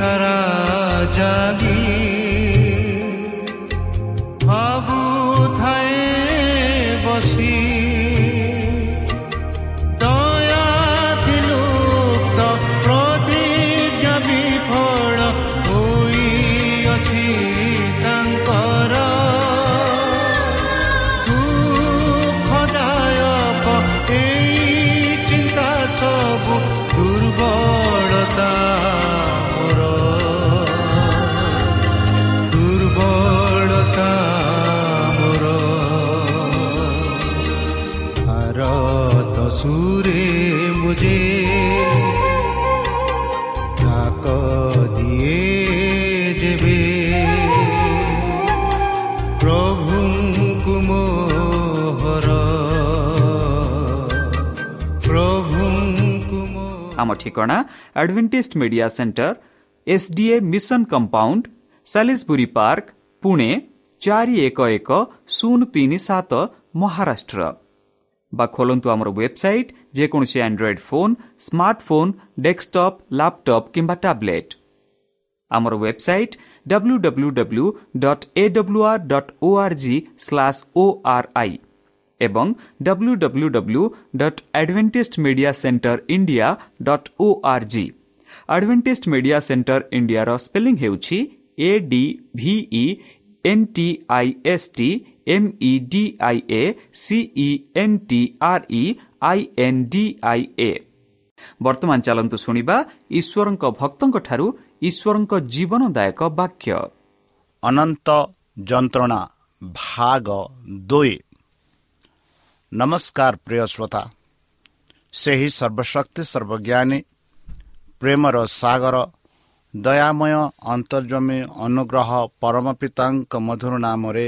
सारा जागी ଆମ ଠିକଣା Adventist media centre SDA mission compound Salisbury park Pune ଚାରି ଏକ ଏକ ଶୂନ ତିନି ସାତ ମହାରାଷ୍ଟ୍ର ବା ଖୋଲନ୍ତୁ ଆମର ୱେବସାଇଟ୍ ଯେକୌଣସି Android phone smartphone desktop laptop କିମ୍ବା ଟ୍ୟାବ୍ଲେଟ୍ ଆମର website W W W dot A W R dot O R G slash O R I ଏବଂ W W W dot Adventist media centre India dot O R G Adventist media centre ଇଣ୍ଡିଆର spelling ହେଉଛି A D V E N T I S T M E D I A C E N T R E I N D I A ବର୍ତ୍ତମାନ ଚାଲନ୍ତୁ ଶୁଣିବା ଈଶ୍ୱରଙ୍କ ଭକ୍ତଙ୍କଠାରୁ ଈଶ୍ୱରଙ୍କ ଜୀବନଦାୟକ ବାକ୍ୟ ଅନନ୍ତ ଯନ୍ତ୍ରଣା ଭାଗ ଦୁଇ ନମସ୍କାର ପ୍ରିୟ ଶ୍ରୋତା ସେହି ସର୍ବଶକ୍ତି ସର୍ବଜ୍ଞାନୀ ପ୍ରେମର ସାଗର ଦୟାମୟ ଅନ୍ତର୍ଜମୀ ଅନୁଗ୍ରହ ପରମ ପିତାଙ୍କ ମଧୁର ନାମରେ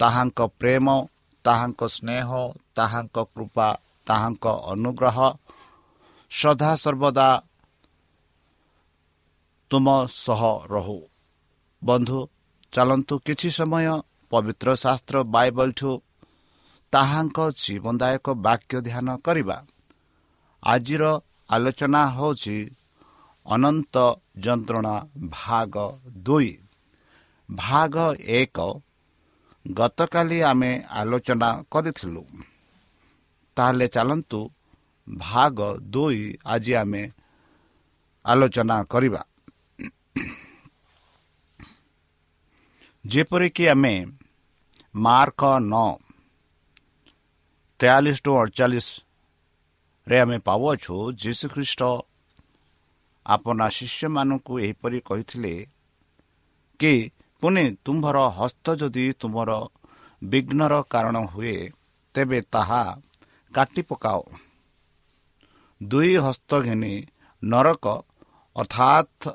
ତାହାଙ୍କ ପ୍ରେମ ତାହାଙ୍କ ସ୍ନେହ ତାହାଙ୍କ କୃପା ତାହାଙ୍କ ଅନୁଗ୍ରହ ସଦାସର୍ବଦା ତୁମ ସହ ରହୁ। ବନ୍ଧୁ ଚାଲନ୍ତୁ କିଛି ସମୟ ପବିତ୍ର ଶାସ୍ତ୍ର ବାଇବଲଠୁ ତାହାଙ୍କ ଜୀବନଦାୟକ ବାକ୍ୟ ଧ୍ୟାନ କରିବା। ଆଜିର ଆଲୋଚନା ହେଉଛି ଅନନ୍ତ ଯନ୍ତ୍ରଣା ଭାଗ ଦୁଇ। ଭାଗ ଏକ ଗତକାଲି ଆମେ ଆଲୋଚନା କରିଥିଲୁ। ତାହେଲେ ଚାଲନ୍ତୁ ଭାଗ ଦୁଇ ଆଜି ଆମେ ଆଲୋଚନା କରିବା। ଯେପରିକି ଆମେ ମାର୍କ ନଅ ତେୟାଳିଶ ଟୁ ଅଡ଼ଚାଳିଶରେ ଆମେ ପାଉଅଛୁ ଯୀଶୁଖ୍ରୀଷ୍ଟ ଆପଣ ଶିଷ୍ୟମାନଙ୍କୁ ଏହିପରି କହିଥିଲେ କି ପୁଣି ତୁମ୍ଭର ହସ୍ତ ଯଦି ତୁମର ବିଘ୍ନର କାରଣ ହୁଏ ତେବେ ତାହା କାଟି ପକାଅ। ଦୁଇ ହସ୍ତ ଘେନି ନରକ ଅର୍ଥାତ୍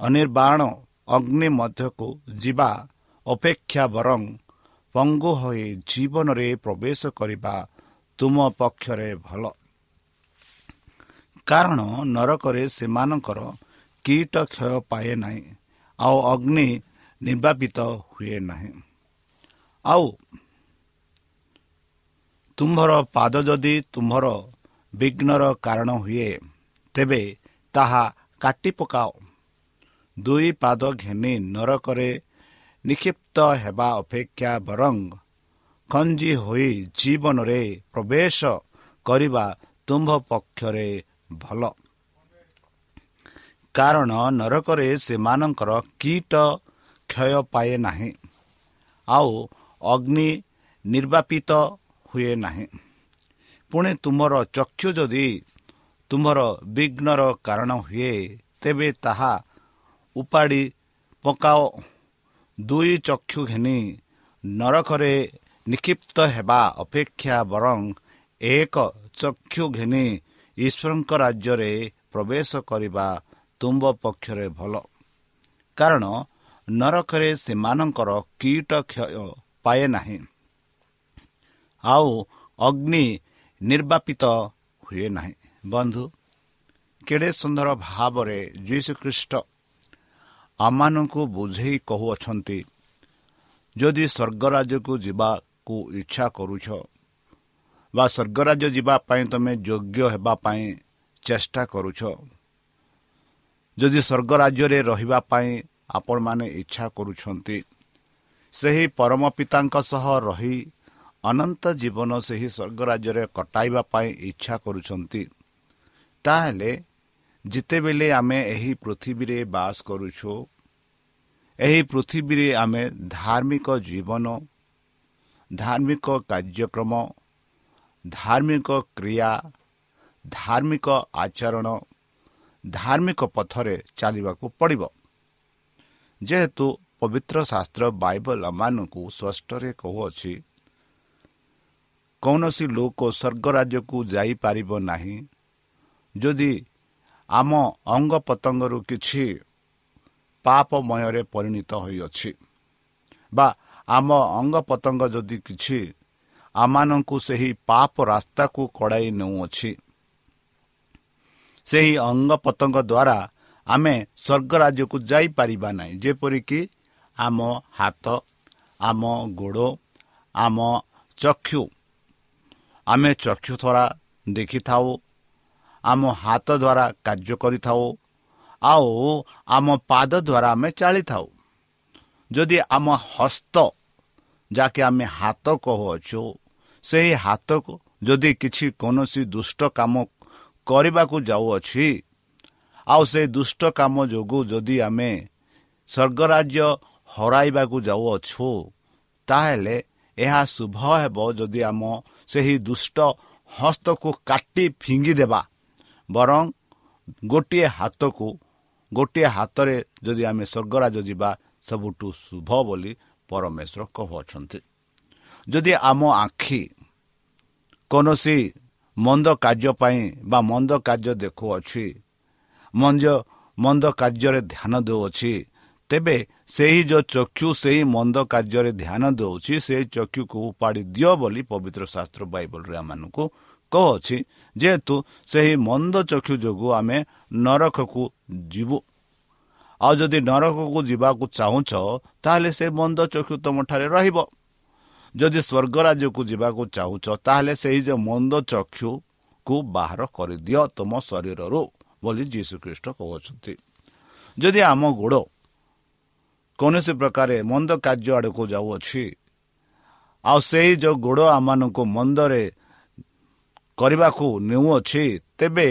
ଅନିର୍ବାଣ ଅଗ୍ନି ମଧ୍ୟକୁ ଯିବା ଅପେକ୍ଷା ବରଂ ପଙ୍ଗୁ ହୋଇ ଜୀବନରେ ପ୍ରବେଶ କରିବା ତୁମ ପକ୍ଷରେ ଭଲ। କାରଣ ନରକରେ ସେମାନଙ୍କର କୀଟ କ୍ଷୟ ପାଏ ନାହିଁ। ଆଉ ଅଗ୍ନି ନିର୍ବାପିତ ହୁଏ ନାହିଁ ଆଉ ତୁମ୍ଭର ପାଦ ଯଦି ତୁମ୍ଭର ବିଘ୍ନର କାରଣ ହୁଏ ତେବେ ତାହା କାଟି ପକାଅ ଦୁଇ ପାଦ ଘେନି ନରକରେ ନିକ୍ଷିପ୍ତ ହେବା ଅପେକ୍ଷା ବରଂ ଖଞ୍ଜି ହୋଇ ଜୀବନରେ ପ୍ରବେଶ କରିବା ତୁମ୍ଭ ପକ୍ଷରେ ଭଲ କାରଣ ନରକରେ ସେମାନଙ୍କର କୀଟ କ୍ଷୟ ପାଏ ନାହିଁ। ଆଉ ଅଗ୍ନି ନିର୍ବାପିତ ହୁଏ ନାହିଁ। ପୁଣି ତୁମର ଚକ୍ଷୁ ଯଦି ତୁମର ବିଘ୍ନର କାରଣ ହୁଏ ତେବେ ତାହା ଉପାଡ଼ି ପକାଅ। ଦୁଇ ଚକ୍ଷୁ ଘେନି ନରକରେ ନିକ୍ଷିପ୍ତ ହେବା ଅପେକ୍ଷା ବରଂ ଏକ ଚକ୍ଷୁ ଘେନି ଈଶ୍ୱରଙ୍କ ରାଜ୍ୟରେ ପ୍ରବେଶ କରିବା ତୁମ୍ଭ ପକ୍ଷରେ ଭଲ। କାରଣ ନରକରେ ସେମାନଙ୍କର କୀଟ କ୍ଷୟ ପାଏ ନାହିଁ। ଆଉ ଅଗ୍ନି ନିର୍ବାପିତ ହୁଏ ନାହିଁ। ବନ୍ଧୁ କେଡ଼େ ସୁନ୍ଦର ଭାବରେ ଯୀଶୁଖ୍ରୀଷ୍ଟ ଆମମାନଙ୍କୁ ବୁଝେଇ କହୁଅଛନ୍ତି ଯଦି ସ୍ୱର୍ଗରାଜ୍ୟକୁ ଯିବାକୁ ଇଚ୍ଛା କରୁଛ ବା ସ୍ୱର୍ଗରାଜ୍ୟ ଯିବା ପାଇଁ ତୁମେ ଯୋଗ୍ୟ ହେବା ପାଇଁ ଚେଷ୍ଟା କରୁଛ ଯଦି ସ୍ୱର୍ଗ ରାଜ୍ୟରେ ରହିବା ପାଇଁ ଆପଣମାନେ ଇଚ୍ଛା କରୁଛନ୍ତି। ସେହି ପରମ ପିତାଙ୍କ ସହ ରହି ଅନନ୍ତ ଜୀବନ ସେହି ସ୍ୱର୍ଗ ରାଜ୍ୟରେ କଟାଇବା ପାଇଁ ଇଚ୍ଛା କରୁଛନ୍ତି। ତାହେଲେ ଯେତେବେଳେ ଆମେ ଏହି ପୃଥିବୀରେ ବାସ କରୁଛୁ ଏହି ପୃଥିବୀରେ ଆମେ ଧାର୍ମିକ ଜୀବନ ଧାର୍ମିକ କାର୍ଯ୍ୟକ୍ରମ ଧାର୍ମିକ କ୍ରିୟା ଧାର୍ମିକ ଆଚରଣ ଧାର୍ମିକ ପଥରେ ଚାଲିବାକୁ ପଡ଼ିବ। ଯେହେତୁ ପବିତ୍ର ଶାସ୍ତ୍ର ବାଇବଲ ଆମମାନଙ୍କୁ ସ୍ପଷ୍ଟରେ କହୁଅଛି କୌଣସି ଲୋକ ସ୍ୱର୍ଗ ରାଜ୍ୟକୁ ଯାଇପାରିବ ନାହିଁ। ଯଦି ଆମ ଅଙ୍ଗ ପତଙ୍ଗରୁ କିଛି ପାପମୟରେ ପରିଣତ ହୋଇଅଛି ବା ଆମ ଅଙ୍ଗ ପତଙ୍ଗ ଯଦି କିଛି ଆମମାନଙ୍କୁ ସେହି ପାପ ରାସ୍ତାକୁ କଡ଼ାଇ ନେଉଅଛି ସେହି ଅଙ୍ଗ ପତଙ୍ଗ ଦ୍ୱାରା ଆମେ ସ୍ୱର୍ଗ ରାଜ୍ୟକୁ ଯାଇପାରିବା ନାହିଁ। ଯେପରିକି ଆମ ହାତ ଆମ ଗୋଡ଼ ଆମ ଚକ୍ଷୁ। ଆମେ ଚକ୍ଷୁ ଦ୍ୱାରା ଦେଖିଥାଉ ଆମ ହାତ ଦ୍ୱାରା କାର୍ଯ୍ୟ କରିଥାଉ ଆଉ ଆମ ପାଦ ଦ୍ୱାରା ଆମେ ଚାଳିଥାଉ ଯଦି ଆମ ହସ୍ତ ଯାହାକି ଆମେ ହାତ କହୁଅଛୁ ସେହି ହାତକୁ ଯଦି କିଛି କୌଣସି ଦୁଷ୍ଟ କାମ କରିବାକୁ ଯାଉଅଛି ଆଉ ସେ ଦୁଷ୍ଟ କାମ ଯୋଗୁଁ ଯଦି ଆମେ ସ୍ୱର୍ଗ ରାଜ୍ୟ ହରାଇବାକୁ ଯାଉଅଛୁ ତାହେଲେ ଏହା ଶୁଭ ହେବ ଯଦି ଆମ ସେହି ଦୁଷ୍ଟ ହସ୍ତକୁ କାଟି ଫିଙ୍ଗିଦେବା। ବରଂ ଗୋଟିଏ ହାତକୁ ଗୋଟିଏ ହାତରେ ଯଦି ଆମେ ସ୍ୱର୍ଗରାଜ ଯିବା ସବୁଠୁ ଶୁଭ ବୋଲି ପରମେଶ୍ୱର କହୁଅଛନ୍ତି। ଯଦି ଆମ ଆଖି କୌଣସି ମନ୍ଦ କାର୍ଯ୍ୟ ପାଇଁ ବା ମନ୍ଦ କାର୍ଯ୍ୟ ଦେଖୁଅଛି ମଞ୍ଜ ମନ୍ଦ କାର୍ଯ୍ୟରେ ଧ୍ୟାନ ଦେଉଅଛି। ତେବେ ସେହି ଯେଉଁ ଚକ୍ଷୁ ସେହି ମନ୍ଦ କାର୍ଯ୍ୟରେ ଧ୍ୟାନ ଦେଉଛି ସେହି ଚକ୍ଷୁକୁ ଉପାଡ଼ି ଦିଅ ବୋଲି ପବିତ୍ର ଶାସ୍ତ୍ର ବାଇବଲରେ ଆମମାନଙ୍କୁ କହୁଅଛି। ଯେହେତୁ ସେହି ମନ୍ଦ ଚକ୍ଷୁ ଯୋଗୁଁ ଆମେ ନରକକୁ ଯିବୁ। ଆଉ ଯଦି ନରକକୁ ଯିବାକୁ ଚାହୁଁଛ ତାହେଲେ ସେ ମନ୍ଦ ଚକ୍ଷୁ ତୁମଠାରେ ରହିବ। ଯଦି ସ୍ୱର୍ଗ ରାଜ୍ୟକୁ ଯିବାକୁ ଚାହୁଁଛ ତାହେଲେ ସେହି ଯେ ମନ୍ଦ ଚକ୍ଷୁକୁ ବାହାର କରିଦିଅ ତୁମ ଶରୀରରୁ। ବୋଲି ଯୀଶୁଖ୍ରୀଷ୍ଟ କହୁଅଛନ୍ତି ଯଦି ଆମ ଗୋଡ଼ କୌଣସି ପ୍ରକାର ମନ୍ଦ କାର୍ଯ୍ୟ ଆଡ଼କୁ ଯାଉଅଛି ଆଉ ସେହି ଯେଉଁ ଗୋଡ଼ ଆମମାନଙ୍କୁ ମନ୍ଦରେ କରିବାକୁ ନେଉଅଛି ତେବେ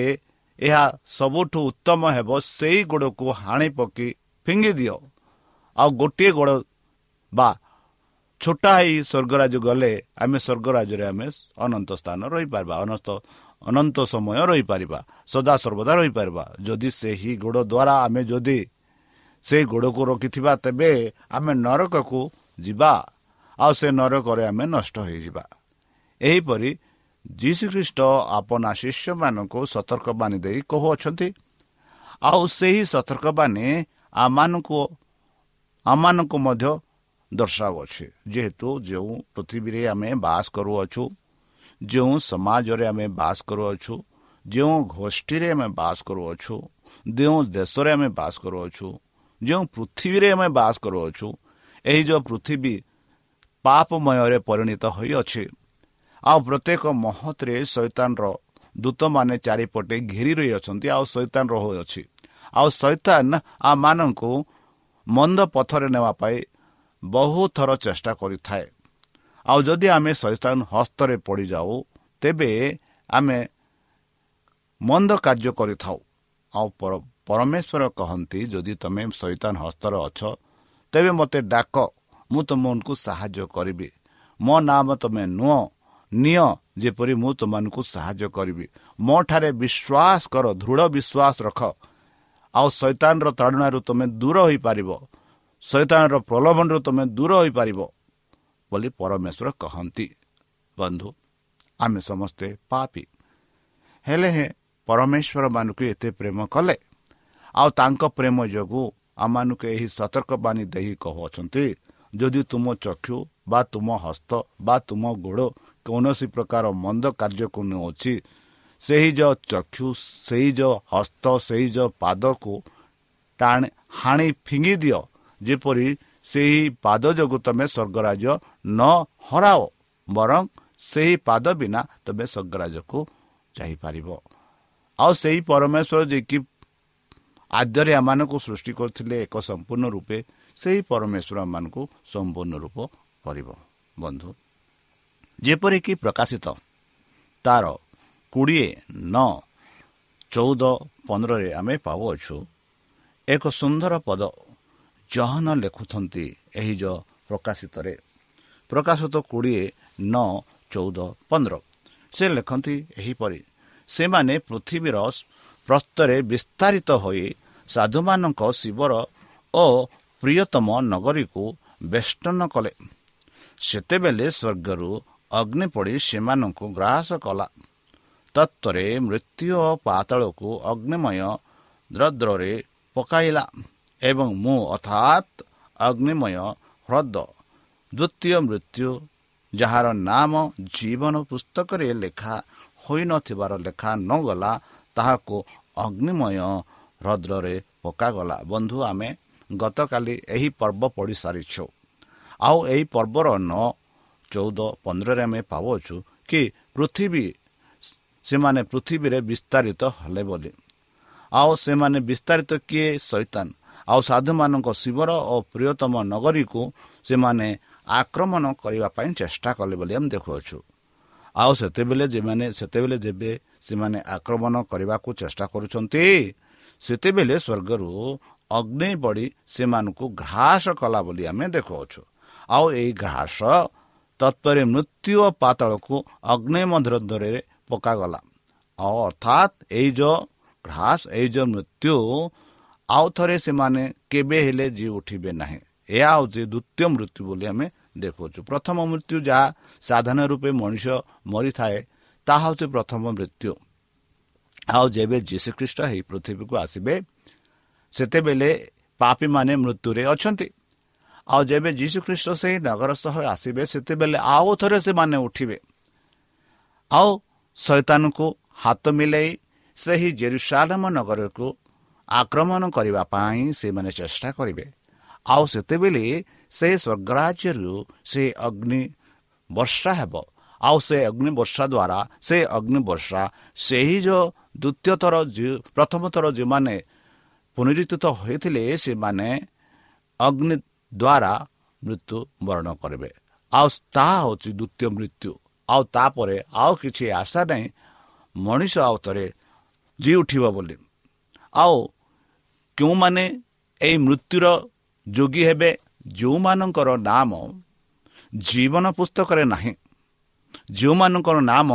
ଏହା ସବୁଠୁ ଉତ୍ତମ ହେବ ସେହି ଗୋଡ଼କୁ ହାଣି ପକାଇ ଫିଙ୍ଗି ଦିଅ। ଆଉ ଗୋଟିଏ ଗୋଡ଼ ବା ଛୋଟା ହେଇ ସ୍ୱର୍ଗରାଜ ଗଲେ ଆମେ ସ୍ୱର୍ଗରାଜରେ ଆମେ ଅନନ୍ତ ସ୍ଥାନ ରହିପାରିବା। ଅନନ୍ତ ଅନନ୍ତ ସମୟ ରହିପାରିବା ସଦାସର୍ବଦା ରହିପାରିବା। ଯଦି ସେହି ଗୋଡ଼ ଦ୍ୱାରା ଆମେ ଯଦି ସେହି ଗୋଡ଼କୁ ରଖିଥିବା ତେବେ ଆମେ ନରକକୁ ଯିବା ଆଉ ସେ ନରକରେ ଆମେ ନଷ୍ଟ ହୋଇଯିବା। ଏହିପରି ଯୀଶୁଖ୍ରୀଷ୍ଟ ଆପଣା ଶିଷ୍ୟମାନଙ୍କୁ ସତର୍କବାଣୀ ଦେଇ କହୁଅଛନ୍ତି। ଆଉ ସେହି ସତର୍କବାଣୀ ଆମମାନଙ୍କୁ ଆମମାନଙ୍କୁ ମଧ୍ୟ ଦର୍ଶାଉଅଛି ଯେହେତୁ ଯେଉଁ ପୃଥିବୀରେ ଆମେ ବାସ କରୁଅଛୁ ଯେଉଁ ସମାଜରେ ଆମେ ବାସ କରୁଅଛୁ ଯେଉଁ ଗୋଷ୍ଠୀରେ ଆମେ ବାସ କରୁଅଛୁ ଯେଉଁ ଦେଶରେ ଆମେ ବାସ କରୁଅଛୁ ଯେଉଁ ପୃଥିବୀରେ ଆମେ ବାସ କରୁଅଛୁ ଏହି ଯେଉଁ ପୃଥିବୀ ପାପମୟରେ ପରିଣତ ହୋଇଅଛି। ଆଉ ପ୍ରତ୍ୟେକ ମହତରେ ସୈତାନର ଦୂତମାନେ ଚାରିପଟେ ଘେରି ରହିଅଛନ୍ତି ଆଉ ସୈତାନ ରହୁଅଛି। ଆଉ ସୈତାନ ଆମମାନଙ୍କୁ ମନ୍ଦ ପଥରେ ନେବା ପାଇଁ ବହୁତ ଥର ଚେଷ୍ଟା କରିଥାଏ। ଆଉ ଯଦି ଆମେ ସୈତାନ ହସ୍ତରେ ପଡ଼ିଯାଉ ତେବେ ଆମେ ମନ୍ଦ କାର୍ଯ୍ୟ କରିଥାଉ। ଆଉ ପରମେଶ୍ୱର କହନ୍ତି ଯଦି ତୁମେ ସୈତାନ ହସ୍ତରେ ଅଛ ତେବେ ମୋତେ ଡାକ ମୁଁ ତୁମମାନଙ୍କୁ ସାହାଯ୍ୟ କରିବି। ମୋ ନାମ ତୁମେ ନୁହଁ ନିଅ ଯେପରି ମୁଁ ତୁମମାନଙ୍କୁ ସାହାଯ୍ୟ କରିବି। ମୋ ଠାରେ ବିଶ୍ୱାସ କର ଦୃଢ଼ ବିଶ୍ୱାସ ରଖ। ଆଉ ସୈତାନର ତାଡ଼ଣାରୁ ତୁମେ ଦୂର ହୋଇପାରିବ। ସୈତାନର ପ୍ରଲୋଭନରୁ ତୁମେ ଦୂର ହୋଇପାରିବ। ବୋଲି ପରମେଶ୍ୱର କହନ୍ତି ବନ୍ଧୁ ଆମେ ସମସ୍ତେ ପାପି ହେଲେ ହେଁ ପରମେଶ୍ୱରମାନଙ୍କୁ ଏତେ ପ୍ରେମ କଲେ ଆଉ ତାଙ୍କ ପ୍ରେମ ଯୋଗୁଁ ଆମମାନଙ୍କୁ ଏହି ସତର୍କବାଣୀ ଦେଇ କହୁଅଛନ୍ତି ଯଦି ତୁମ ଚକ୍ଷୁ ବା ତୁମ ହସ୍ତ ବା ତୁମ ଗୋଡ଼ କୌଣସି ପ୍ରକାର ମନ୍ଦ କାର୍ଯ୍ୟକୁ ନେଉଅଛି ସେହି ଯେଉଁ ଚକ୍ଷୁ ସେହି ଯେଉଁ ହସ୍ତ ସେହି ଯେଉଁ ପାଦକୁ ଟାଣି ହାଣି ଫିଙ୍ଗି ଦିଅ ଯେପରି ସେହି ପାଦ ଯୋଗୁଁ ତୁମେ ସ୍ୱର୍ଗରାଜ ନ ହରାଅ ବରଂ ସେହି ପାଦ ବିନା ତୁମେ ସ୍ୱର୍ଗରାଜକୁ ଯାଇପାରିବ। ଆଉ ସେହି ପରମେଶ୍ୱର ଯିଏକି ଆଦ୍ୟରେ ଏମାନଙ୍କୁ ସୃଷ୍ଟି କରିଥିଲେ ଏକ ସମ୍ପୂର୍ଣ୍ଣ ରୂପେ ସେହି ପରମେଶ୍ୱର ଏମାନଙ୍କୁ ସମ୍ପୂର୍ଣ୍ଣ ରୂପ କରିବ। ବନ୍ଧୁ ଯେପରିକି ପ୍ରକାଶିତ ତାର କୋଡ଼ିଏ ନଅ ଚଉଦ ପନ୍ଦରରେ ଆମେ ପାଉଅଛୁ ଏକ ସୁନ୍ଦର ପଦ ଜହନ ଲେଖୁଛନ୍ତି ଏହି ଯେଉଁ ପ୍ରକାଶିତରେ। ପ୍ରକାଶିତ କୋଡ଼ିଏ ନଅ ଚଉଦ ପନ୍ଦର। ସେ ଲେଖନ୍ତି ଏହିପରି ସେମାନେ ପୃଥିବୀର ପ୍ରସ୍ତରେ ବିସ୍ତାରିତ ହୋଇ ସାଧୁମାନଙ୍କ ଶିବର ଓ ପ୍ରିୟତମ ନଗରୀକୁ ବେଷ୍ଟନ କଲେ। ସେତେବେଳେ ସ୍ୱର୍ଗରୁ ଅଗ୍ନି ପଡ଼ି ସେମାନଙ୍କୁ ଗ୍ରାସ କଲା। ତତ୍ତ୍ୱରେ ମୃତ୍ୟୁ ଓ ପାତଳକୁ ଅଗ୍ନିମୟ ଦ୍ରଦ୍ରରେ ପକାଇଲା। ଏବଂ ମୁଁ ଅର୍ଥାତ୍ ଅଗ୍ନିମୟ ହ୍ରଦ ଦ୍ୱିତୀୟ ମୃତ୍ୟୁ ଯାହାର ନାମ ଜୀବନ ପୁସ୍ତକରେ ଲେଖା ହୋଇନଥିବାର ଲେଖା ନଗଲା ତାହାକୁ ଅଗ୍ନିମୟ ହ୍ରଦରେ ପକାଗଲା। ବନ୍ଧୁ ଆମେ ଗତକାଲି ଏହି ପର୍ବ ପଢ଼ି ସାରିଛୁ। ଆଉ ଏହି ପର୍ବର ନଅ ଚଉଦ ପନ୍ଦରରେ ଆମେ ପାଉଛୁ କି ପୃଥିବୀ ସେମାନେ ପୃଥିବୀରେ ବିସ୍ତାରିତ ହେଲେ ବୋଲି। ଆଉ ସେମାନେ ବିସ୍ତାରିତ କିଏ? ସୈତାନ ଆଉ ସାଧୁମାନଙ୍କ ଶିବର ଓ ପ୍ରିୟତମ ନଗରୀକୁ ସେମାନେ ଆକ୍ରମଣ କରିବା ପାଇଁ ଚେଷ୍ଟା କଲେ ବୋଲି ଆମେ ଦେଖୁଅଛୁ। ଆଉ ସେତେବେଳେ ଯେମାନେ ସେତେବେଳେ ଯେବେ ସେମାନେ ଆକ୍ରମଣ କରିବାକୁ ଚେଷ୍ଟା କରୁଛନ୍ତି ସେତେବେଳେ ସ୍ୱର୍ଗରୁ ଅଗ୍ନି ବଢ଼ି ସେମାନଙ୍କୁ ଘ୍ରାସ କଲା ବୋଲି ଆମେ ଦେଖୁଅଛୁ। ଆଉ ଏହି ଘ୍ରାସ ତତ୍ପରେ ମୃତ୍ୟୁ ଓ ପାତଳକୁ ଅଗ୍ନି ମଧ୍ୟରେ ପକାଗଲା। ଆଉ ଅର୍ଥାତ୍ ଏଇ ଯେଉଁ ଘ୍ରାସ ଏଇ ଯେଉଁ ମୃତ୍ୟୁ ଆଉ ଥରେ ସେମାନେ କେବେ ହେଲେ ଜି ଉଠିବେ ନାହିଁ। ଏହା ହେଉଛି ଦ୍ୱିତୀୟ ମୃତ୍ୟୁ ବୋଲି ଆମେ ଦେଖୁଅଛୁ। ପ୍ରଥମ ମୃତ୍ୟୁ ଯାହା ସାଧାରଣ ରୂପେ ମଣିଷ ମରିଥାଏ ତାହା ହେଉଛି ପ୍ରଥମ ମୃତ୍ୟୁ। ଆଉ ଯେବେ ଯୀଶୁଖ୍ରୀଷ୍ଟ ଏହି ପୃଥିବୀକୁ ଆସିବେ ସେତେବେଳେ ପାପୀମାନେ ମୃତ୍ୟୁରେ ଅଛନ୍ତି। ଆଉ ଯେବେ ଯୀଶୁଖ୍ରୀଷ୍ଟ ସେହି ନଗର ସହ ଆସିବେ ସେତେବେଳେ ଆଉ ଥରେ ସେମାନେ ଉଠିବେ। ଆଉ ଶୈତାନଙ୍କୁ ହାତ ମିଳାଇ ସେହି ଜେରୁସାଲମ ନଗରକୁ ଆକ୍ରମଣ କରିବା ପାଇଁ ସେମାନେ ଚେଷ୍ଟା କରିବେ। ଆଉ ସେତେବେଳେ ସେ ସ୍ୱର୍ଗରାଜ୍ୟରୁ ସେ ଅଗ୍ନି ବର୍ଷା ହେବ। ଆଉ ସେ ଅଗ୍ନି ବର୍ଷା ଦ୍ୱାରା ସେ ଅଗ୍ନି ବର୍ଷା ସେହି ଯେଉଁ ଦ୍ୱିତୀୟ ଥର ପ୍ରଥମ ଥର ଯେଉଁମାନେ ପୁନରୁତ୍ଥିତ ହୋଇଥିଲେ ସେମାନେ ଅଗ୍ନି ଦ୍ୱାରା ମୃତ୍ୟୁ ବରଣ କରିବେ। ଆଉ ତାହା ହେଉଛି ଦ୍ୱିତୀୟ ମୃତ୍ୟୁ। ଆଉ ତାପରେ ଆଉ କିଛି ଆଶା ନାହିଁ ମଣିଷ ଆଉ ଥରେ ଜି ଉଠିବ ବୋଲି। ଆଉ କେଉଁମାନେ ଏହି ମୃତ୍ୟୁର ଯୋଗୀ ହେବେ ଯେଉଁମାନଙ୍କର ନାମ ଜୀବନ ପୁସ୍ତକରେ ନାହିଁ ଯେଉଁମାନଙ୍କର ନାମ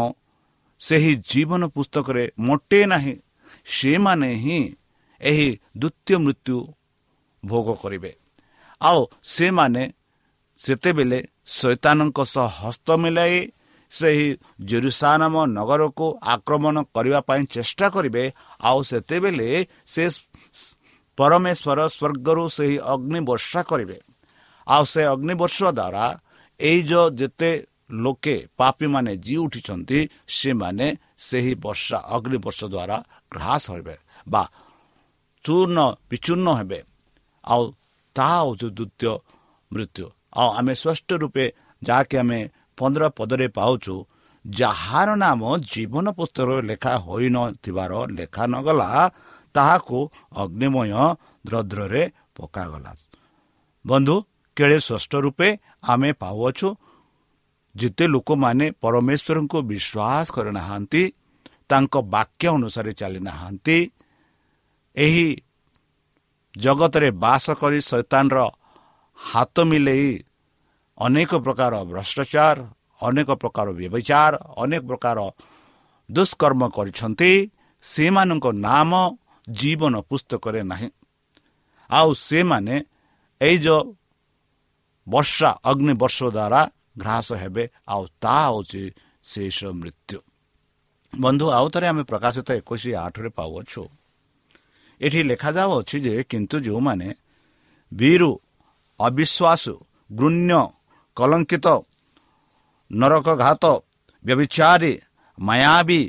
ସେହି ଜୀବନ ପୁସ୍ତକରେ ମୋଟେ ନାହିଁ ସେମାନେ ହିଁ ଏହି ଦ୍ୱିତୀୟ ମୃତ୍ୟୁ ଭୋଗ କରିବେ। ଆଉ ସେମାନେ ସେତେବେଳେ ଶୈତାନଙ୍କ ସହ ହସ୍ତ ମିଳାଇ ସେହି ଜେରୁସାନମ ନଗରକୁ ଆକ୍ରମଣ କରିବା ପାଇଁ ଚେଷ୍ଟା କରିବେ ଆଉ ସେତେବେଳେ ସେ ପରମେଶ୍ୱର ସ୍ୱର୍ଗରୁ ସେହି ଅଗ୍ନି ବର୍ଷା କରିବେ। ଆଉ ସେ ଅଗ୍ନି ବର୍ଷା ଦ୍ୱାରା ଏଇ ଯେଉଁ ଯେତେ ଲୋକେ ପାପୀମାନେ ଜି ଉଠିଛନ୍ତି ସେମାନେ ସେହି ବର୍ଷା ଅଗ୍ନି ବର୍ଷ ଦ୍ୱାରା ଗ୍ରାସ ହେବେ ବା ଚୂର୍ଣ୍ଣ ବିଚୂର୍ଣ୍ଣ ହେବେ। ଆଉ ତାହା ହେଉଛି ଦ୍ୱିତୀୟ ମୃତ୍ୟୁ। ଆଉ ଆମେ ସ୍ପଷ୍ଟ ରୂପେ ଯାହାକି ଆମେ ପନ୍ଦର ପଦରେ ପାଉଛୁ ଯାହାର ନାମ ଜୀବନ ପୁସ୍ତକରେ ଲେଖା ହୋଇନଥିବାର ଲେଖା ନଗଲା ତାହାକୁ ଅଗ୍ନିମୟ ଦ୍ରଦ୍ରରେ ପକାଗଲା। ବନ୍ଧୁ କେଳେ ସ୍ପଷ୍ଟ ରୂପେ ଆମେ ପାଉଅଛୁ? ଯେତେ ଲୋକମାନେ ପରମେଶ୍ୱରଙ୍କୁ ବିଶ୍ୱାସ କରିନାହାନ୍ତି ତାଙ୍କ ବାକ୍ୟ ଅନୁସାରେ ଚାଲିନାହାନ୍ତି ଏହି ଜଗତରେ ବାସ କରି ଶୈତାନର ହାତ ମିଲେଇ ଅନେକ ପ୍ରକାର ଭ୍ରଷ୍ଟାଚାର ଅନେକ ପ୍ରକାର ବ୍ୟବଚାର ଅନେକ ପ୍ରକାର ଦୁଷ୍କର୍ମ କରିଛନ୍ତି ସେମାନଙ୍କ ନାମ ଜୀବନ ପୁସ୍ତକରେ ନାହିଁ। ଆଉ ସେମାନେ ଏଇ ଯେଉଁ ବର୍ଷା ଅଗ୍ନି ବର୍ଷ ଦ୍ୱାରା ଘ୍ରାସ ହେବେ ଆଉ ତାହା ହେଉଛି ଶେଷ ମୃତ୍ୟୁ। ବନ୍ଧୁ ଆଉ ଥରେ ଆମେ ପ୍ରକାଶିତ ଏକୋଇଶ ଆଠରେ ପାଉଅଛୁ। ଏଠି ଲେଖାଯାଉଅଛି ଯେ କିନ୍ତୁ ଯେଉଁମାନେ ବୀରୁ ଅବିଶ୍ୱାସ ଗୃଣ୍ୟ କଲଙ୍କିତ ନରକଘାତ ବ୍ୟବିଚାରୀ ମାୟାବୀ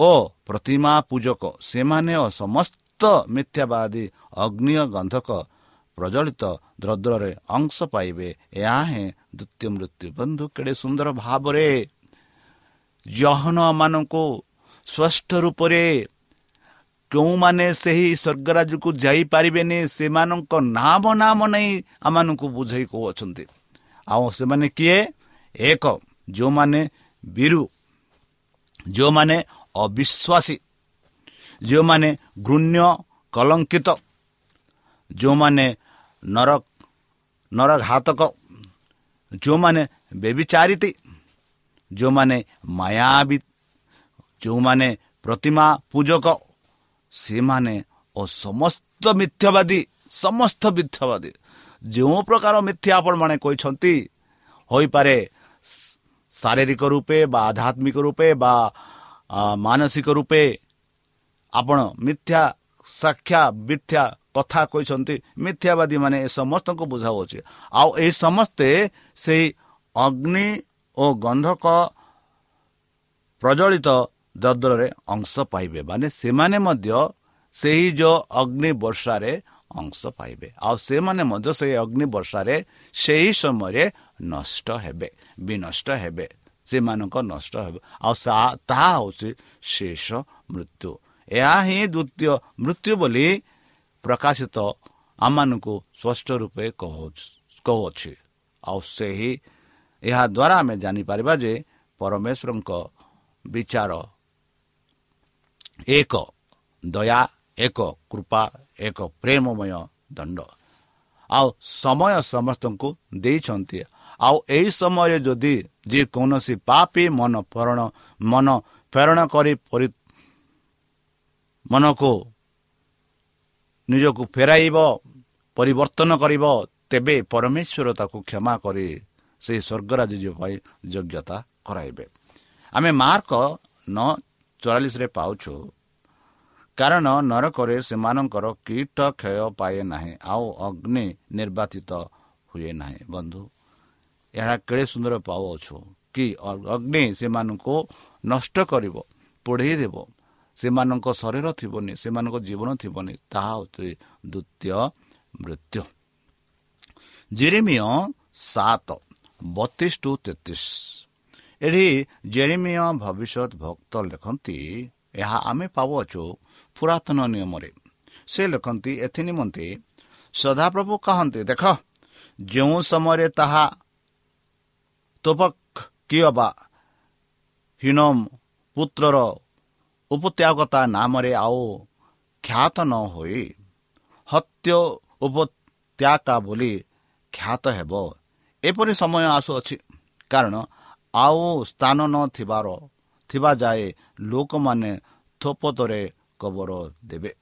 ଓ ପ୍ରତିମା ପୂଜକ ସେମାନେ ଓ ସମସ୍ତ ମିଥ୍ୟାବାଦୀ ଅଗ୍ନିୟ ଗନ୍ଧକ ପ୍ରଜ୍ୱଳିତ ଦ୍ରଦ୍ରରେ ଅଂଶ ପାଇବେ। ଏହା ହିଁ ଦ୍ୱିତୀୟ ମୃତ୍ୟୁ ବନ୍ଧୁ କେଡ଼େ ସୁନ୍ଦର ଭାବରେ ଜହନମାନଙ୍କୁ ସ୍ପଷ୍ଟ ରୂପରେ କେଉଁମାନେ ସେହି ସ୍ୱର୍ଗରାଜକୁ ଯାଇପାରିବେନି ସେମାନଙ୍କ ନାମ ନାମ ନେଇ ଆମମାନଙ୍କୁ ବୁଝେଇ କହୁଅଛନ୍ତି। ଆଉ ସେମାନେ କିଏ? ଏକ ଯେଉଁମାନେ ବିରୁ ଯେଉଁମାନେ ଅବିଶ୍ୱାସୀ। ଯେଉଁମାନେ ଘୃଣ୍ୟ କଲଙ୍କିତ ଯେଉଁମାନେ ନର ନରଘାତକ ଯେଉଁମାନେ ବେବିଚାରିତି ଯେଉଁମାନେ ମାୟାବୀ ଯେଉଁମାନେ ପ୍ରତିମା ପୂଜକ ସେମାନେ ଓ ସମସ୍ତ ମିଥ୍ୟାବାଦୀ ସମସ୍ତ ମିଥ୍ୟାବାଦୀ ଯେଉଁ ପ୍ରକାର ମିଥ୍ୟା ଆପଣମାନେ କହିଛନ୍ତି ହୋଇପାରେ ଶାରୀରିକ ରୂପେ ବା ଆଧ୍ୟାତ୍ମିକ ରୂପେ ବା ମାନସିକ ରୂପେ ଆପଣ ମିଥ୍ୟା ସାକ୍ଷା ମିଥ୍ୟା କଥା କହିଛନ୍ତି। ମିଥ୍ୟାବାଦୀ ମାନେ ଏ ସମସ୍ତଙ୍କୁ ବୁଝାଉଅଛି ଆଉ ଏହି ସମସ୍ତେ ସେହି ଅଗ୍ନି ଓ ଗନ୍ଧକ ପ୍ରଜ୍ୱଳିତ ଦଦ୍ରରେ ଅଂଶ ପାଇବେ। ମାନେ ସେମାନେ ମଧ୍ୟ ସେହି ଯେଉଁ ଅଗ୍ନି ବର୍ଷାରେ ଅଂଶ ପାଇବେ। ଆଉ ସେମାନେ ମଧ୍ୟ ସେହି ଅଗ୍ନି ବର୍ଷାରେ ସେହି ସମୟରେ ନଷ୍ଟ ହେବେ ବିନଷ୍ଟ ହେବେ। ସେମାନଙ୍କ ନଷ୍ଟ ହେବେ। ଆଉ ତାହା ହେଉଛି ଶେଷ ମୃତ୍ୟୁ। ଏହା ହିଁ ଦ୍ୱିତୀୟ ମୃତ୍ୟୁ ବୋଲି ପ୍ରକାଶିତ ଆମମାନଙ୍କୁ ସ୍ପଷ୍ଟ ରୂପେ କହୁଅଛି। ଆଉ ସେହି ଏହାଦ୍ୱାରା ଆମେ ଜାଣିପାରିବା ଯେ ପରମେଶ୍ୱରଙ୍କ ବିଚାର ଏକ ଦୟା ଏକ କୃପା ଏକ ପ୍ରେମମୟ ଦଣ୍ଡ। ଆଉ ସମୟ ସମସ୍ତଙ୍କୁ ଦେଇଛନ୍ତି। ଆଉ ଏହି ସମୟରେ ଯଦି ଯେକୌଣସି ପାପି ମନ ଫରଣ ମନ ପ୍ରେରଣ କରି ମନକୁ ନିଜକୁ ଫେରାଇବ ପରିବର୍ତ୍ତନ କରିବ ତେବେ ପରମେଶ୍ୱର ତାକୁ କ୍ଷମା କରି ସେହି ସ୍ୱର୍ଗରାଜ ପାଇଁ ଯୋଗ୍ୟତା କରାଇବେ। ଆମେ ମାର୍କ ନଅ ଚଉରାଳିଶରେ ପାଉଛୁ କାରଣ ନରକରେ ସେମାନଙ୍କର କୀଟ କ୍ଷୟ ପାଏ ନାହିଁ ଆଉ ଅଗ୍ନି ନିର୍ବାଚିତ ହୁଏ ନାହିଁ। ବନ୍ଧୁ ଏହା କେଡ଼େ ସୁନ୍ଦର ପାଉଅଛୁ କି ଅଗ୍ନି ସେମାନଙ୍କୁ ନଷ୍ଟ କରିବ ପୋଢ଼େଇ ଦେବ। ସେମାନଙ୍କ ଶରୀର ଥିବନି ସେମାନଙ୍କ ଜୀବନ ଥିବନି ତାହା ହେଉଛି ଦ୍ୱିତୀୟ ମୃତ୍ୟୁ। ଜେରିମିୟ ସାତ ବତିଶ ଟୁ ତେତିଶ। ଏଠି ଜେରିମିୟ ଭବିଷ୍ୟତ ଭକ୍ତ ଲେଖନ୍ତି ଏହା ଆମେ ପାଉଅଛୁ ପୁରାତନ ନିୟମରେ। ସେ ଲେଖନ୍ତି ଏଥି ନିମନ୍ତେ ସଦାପ୍ରଭୁ କହନ୍ତି ଦେଖ ଯେଉଁ ସମୟରେ ତାହା ତୋପକ କିଏ ବା ହୀନମ ପୁତ୍ରର ଉପତ୍ୟାଗତା ନାମରେ ଆଉ ଖ୍ୟାତ ନ ହୋଇ ହତ୍ୟ ଉପତ୍ୟାକା ବୋଲି ଖ୍ୟାତ ହେବ। ଏପରି ସମୟ ଆସୁଅଛି। କାରଣ ଆଉ ସ୍ଥାନ ନଥିବାର ଥିବା ଯାଏ ଲୋକମାନେ ଥୋପତରେ କବର ଦେବେ।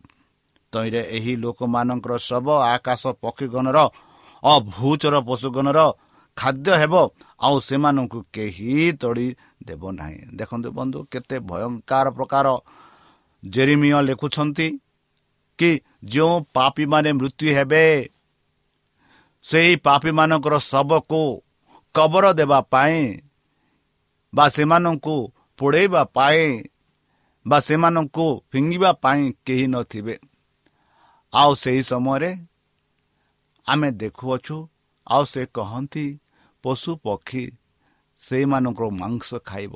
ତହିଁରେ ଏହି ଲୋକମାନଙ୍କର ଶବ ଆକାଶ ପକ୍ଷୀଗଣର ଅଭୂଚର ପଶୁଗଣର ଖାଦ୍ୟ ହେବ। ଆଉ ସେମାନଙ୍କୁ କେହି ତଡ଼ି ଦେବ ନାହିଁ। ଦେଖନ୍ତୁ ବନ୍ଧୁ କେତେ ଭୟଙ୍କର ପ୍ରକାର ଜେରିମିୟ ଲେଖୁଛନ୍ତି କି ଯେଉଁ ପାପୀମାନେ ମୃତ୍ୟୁ ହେବେ ସେହି ପାପୀମାନଙ୍କର ଶବକୁ କବର ଦେବା ପାଇଁ ବା ସେମାନଙ୍କୁ ପୋଡ଼େଇବା ପାଇଁ ବା ସେମାନଙ୍କୁ ଫିଙ୍ଗିବା ପାଇଁ କେହି ନଥିବେ। ଆଉ ସେହି ସମୟରେ ଆମେ ଦେଖୁଅଛୁ ଆଉ ସେ କହନ୍ତି ପଶୁ ପକ୍ଷୀ ସେଇମାନଙ୍କର ମାଂସ ଖାଇବ।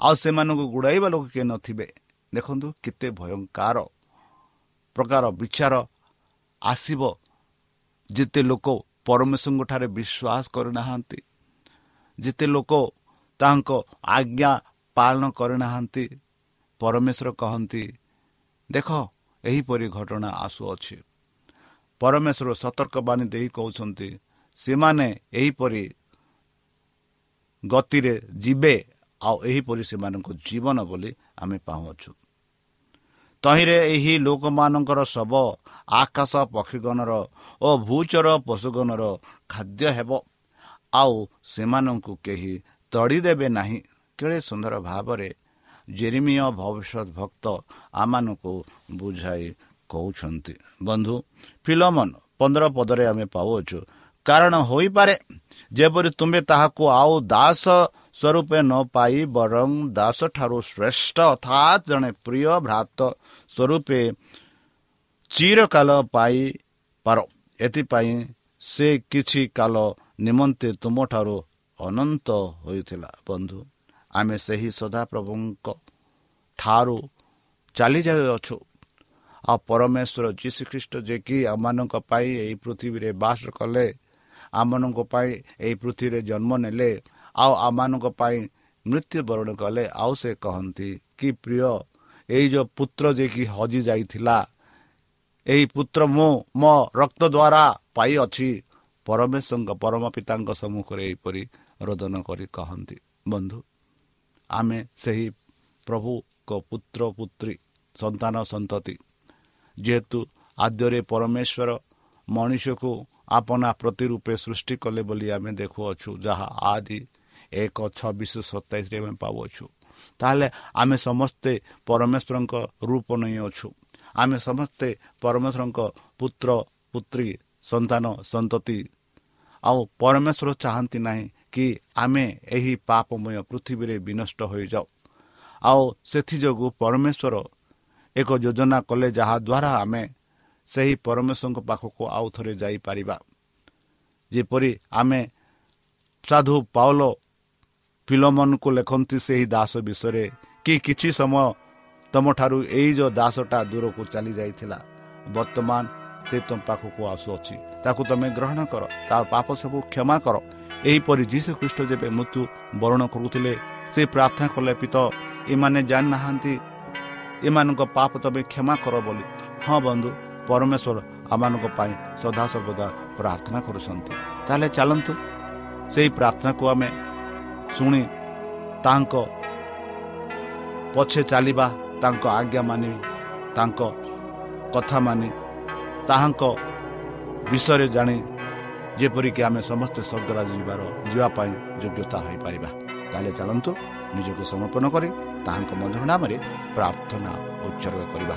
ଆଉ ସେମାନଙ୍କୁ ଗୁଡ଼ାଇବା ଲୋକ କିଏ ନଥିବେ। ଦେଖନ୍ତୁ କେତେ ଭୟଙ୍କର ପ୍ରକାର ବିଚାର ଆସିବ। ଯେତେ ଲୋକ ପରମେଶ୍ୱରଙ୍କଠାରେ ବିଶ୍ୱାସ କରିନାହାନ୍ତି ଯେତେ ଲୋକ ତାଙ୍କ ଆଜ୍ଞା ପାଳନ କରିନାହାନ୍ତି ପରମେଶ୍ୱର କହନ୍ତି ଦେଖ ଏହିପରି ଘଟଣା ଆସୁଅଛି। ପରମେଶ୍ୱର ସତର୍କବାଣୀ ଦେଇ କହୁଛନ୍ତି ସେମାନେ ଏହିପରି ଗତିରେ ଯିବେ ଆଉ ଏହିପରି ସେମାନଙ୍କ ଜୀବନ ବୋଲି ଆମେ ପାଉଅଛୁ। ତହିଁରେ ଏହି ଲୋକମାନଙ୍କର ଶବ ଆକାଶ ପକ୍ଷୀଗଣର ଓ ଭୂଚର ପଶୁଗଣର ଖାଦ୍ୟ ହେବ। ଆଉ ସେମାନଙ୍କୁ କେହି ତଡ଼ିଦେବେ ନାହିଁ। କେଡ଼େ ସୁନ୍ଦର ଭାବରେ ଜେରିମିୟ ଭବିଷ୍ୟତ ଭକ୍ତ ଆମମାନଙ୍କୁ ବୁଝାଇ କହୁଛନ୍ତି। ବନ୍ଧୁ ଫିଲମନ ପନ୍ଦର ପଦରେ ଆମେ ପାଉଅଛୁ କାରଣ ହୋଇପାରେ। ଯେପରି ତୁମେ ତାହାକୁ ଆଉ ଦାସ ସ୍ୱରୂପେ ନ ପାଇ ବରଂ ଦାସ ଠାରୁ ଶ୍ରେଷ୍ଠ ଅର୍ଥାତ୍ ଜଣେ ପ୍ରିୟ ଭ୍ରାତ ସ୍ୱରୂପେ ଚିରକାଳ ପାଇପାର ଏଥିପାଇଁ ସେ କିଛି କାଳ ନିମନ୍ତେ ତୁମଠାରୁ ଅନନ୍ତ ହୋଇଥିଲା। ବନ୍ଧୁ ଆମେ ସେହି ସଦାପ୍ରଭୁଙ୍କ ଠାରୁ ଚାଲି ଯାଉଅଛୁ ଆଉ ପରମେଶ୍ୱର ଯୀଶୁଖ୍ରୀଷ୍ଟ କି ଆମମାନଙ୍କ ପାଇଁ ଏହି ପୃଥିବୀରେ ବାସ କଲେ ଆମମାନଙ୍କ ପାଇଁ ଏହି ପୃଥିବୀରେ ଜନ୍ମ ନେଲେ ଆଉ ଆମମାନଙ୍କ ପାଇଁ ମୃତ୍ୟୁବରଣ କଲେ ଆଉ ସେ କହନ୍ତି କି ପ୍ରିୟ ଏଇ ଯେଉଁ ପୁତ୍ର ଯେ କି ହଜି ଯାଇଥିଲା ଏହି ପୁତ୍ର ମୁଁ ମୋ ରକ୍ତ ଦ୍ୱାରା ପାଇଅଛି। ପରମେଶ୍ୱରଙ୍କ ପରମ ପିତାଙ୍କ ସମ୍ମୁଖରେ ଏହିପରି ରୋଦନ କରି କହନ୍ତି। ବନ୍ଧୁ ଆମେ ସେହି ପ୍ରଭୁଙ୍କ ପୁତ୍ର ପୁତ୍ରୀ ସନ୍ତାନ ସନ୍ତତି ଯେହେତୁ ଆଦ୍ୟରେ ପରମେଶ୍ୱର ମଣିଷକୁ ଆପନା ପ୍ରତି ରୂପେ ସୃଷ୍ଟି କଲେ ବୋଲି ଆମେ ଦେଖୁଅଛୁ ଯାହା ଆଦି ଏକ ଛବିଶ ସତେଇଶରେ ଆମେ ପାଉଅଛୁ। ତାହେଲେ ଆମେ ସମସ୍ତେ ପରମେଶ୍ୱରଙ୍କ ରୂପ ନେଇଅଛୁ। ଆମେ ସମସ୍ତେ ପରମେଶ୍ୱରଙ୍କ ପୁତ୍ର ପୁତ୍ରୀ ସନ୍ତାନ ସନ୍ତତି। ଆଉ ପରମେଶ୍ୱର ଚାହାନ୍ତି ନାହିଁ କି ଆମେ ଏହି ପାପମୟ ପୃଥିବୀରେ ବିନଷ୍ଟ ହୋଇଯାଉ। ଆଉ ସେଥିଯୋଗୁଁ ପରମେଶ୍ୱର ଏକ ଯୋଜନା କଲେ ଯାହାଦ୍ୱାରା ଆମେ ସେହି ପରମେଶ୍ୱରଙ୍କ ପାଖକୁ ଆଉ ଥରେ ଯାଇପାରିବା। ଯେପରି ଆମେ ସାଧୁ ପାଉଲ ପିଲମାନଙ୍କୁ ଲେଖନ୍ତି ସେହି ଦାସ ବିଷୟରେ କି କିଛି ସମୟ ତୁମଠାରୁ ଏଇ ଯେଉଁ ଦାସଟା ଦୂରକୁ ଚାଲି ଯାଇଥିଲା ବର୍ତ୍ତମାନ ସେ ତୁମ ପାଖକୁ ଆସୁଅଛି। ତାକୁ ତୁମେ ଗ୍ରହଣ କର ତା ପାପ ସବୁ କ୍ଷମା କର। ଏହିପରି ଯୀଶୁ ଖ୍ରୀଷ୍ଟ ଯେବେ ମୃତ୍ୟୁ ବରଣ କରୁଥିଲେ ସେ ପ୍ରାର୍ଥନା କଲେ ପିତ ଏମାନେ ଜାଣିନାହାନ୍ତି ଏମାନଙ୍କ ପାପ ତୁମେ କ୍ଷମା କର ବୋଲି। ହଁ ବନ୍ଧୁ ପରମେଶ୍ୱର ଆମମାନଙ୍କ ପାଇଁ ସଦାସର୍ବଦା ପ୍ରାର୍ଥନା କରୁଛନ୍ତି। ତାହେଲେ ଚାଲନ୍ତୁ। ସେହି ପ୍ରାର୍ଥନାକୁ ଆମେ ଶୁଣି ତାଙ୍କ ପଛେ ଚାଲିବା ତାଙ୍କ ଆଜ୍ଞା ମାନି ତାଙ୍କ କଥା ମାନି ତାହାଙ୍କ ବିଷୟରେ ଜାଣି ଯେପରିକି ଆମେ ସମସ୍ତେ ସ୍ୱର୍ଗରାଜ ଯିବାର ଯିବା ପାଇଁ ଯୋଗ୍ୟତା ହୋଇପାରିବା। ତାହେଲେ ଚାଲନ୍ତୁ ନିଜକୁ ସମର୍ପଣ କରି ତାହାଙ୍କ ମଧୁର ନାମରେ ପ୍ରାର୍ଥନା ଉତ୍ସର୍ଗ କରିବା।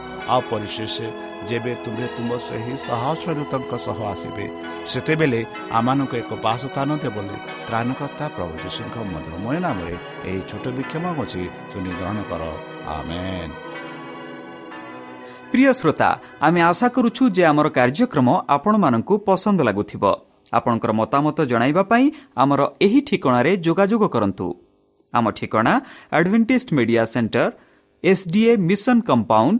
ଆଉ ପରିଶେଷ ଯେବେ ତୁମେ ତୁମ ସେହି ସହସ୍ରଦୂତଙ୍କ ସହ ଆସିବେ ସେତେବେଳେ ଆମମାନଙ୍କୁ ଏକ ବାସ ସ୍ଥାନ ଦେବ ବୋଲି ତ୍ରାଣକର୍ତ୍ତା ପ୍ରଭୁ ଯୀଶୁଙ୍କ ମଧୁରମୟ ନାମରେ ଏହି ଛୋଟ ବିକ୍ଷମ ଅଛି ଶୁଣି ଗ୍ରହଣ କର ଆମେନ୍ ପ୍ରିୟ ଶ୍ରୋତା ଆମେ ଆଶା କରୁଛୁ ଯେ ଆମର କାର୍ଯ୍ୟକ୍ରମ ଆପଣମାନଙ୍କୁ ପସନ୍ଦ ଲାଗୁଥିବ ଆପଣଙ୍କର ମତାମତ ଜଣାଇବା ପାଇଁ ଆମର ଏହି ଠିକଣାରେ ଯୋଗାଯୋଗ କରନ୍ତୁ ଆମ ଠିକଣା Adventist media centre SDA mission compound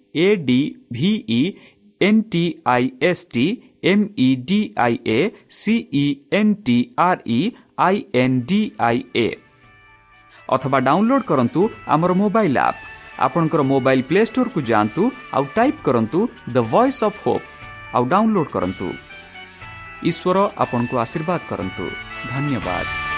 A D V E N T I S T M E D I A C E N T R E I N D I A ଅଥବା download କରନ୍ତୁ ଆମର mobile app ଆପଣଙ୍କର mobile play ଷ୍ଟୋରକୁ ଯାଆନ୍ତୁ ଆଉ type କରନ୍ତୁ the voice of hope ଆଉ download କରନ୍ତୁ ଈଶ୍ୱର ଆପଣଙ୍କୁ ଆଶୀର୍ବାଦ କରନ୍ତୁ ଧନ୍ୟବାଦ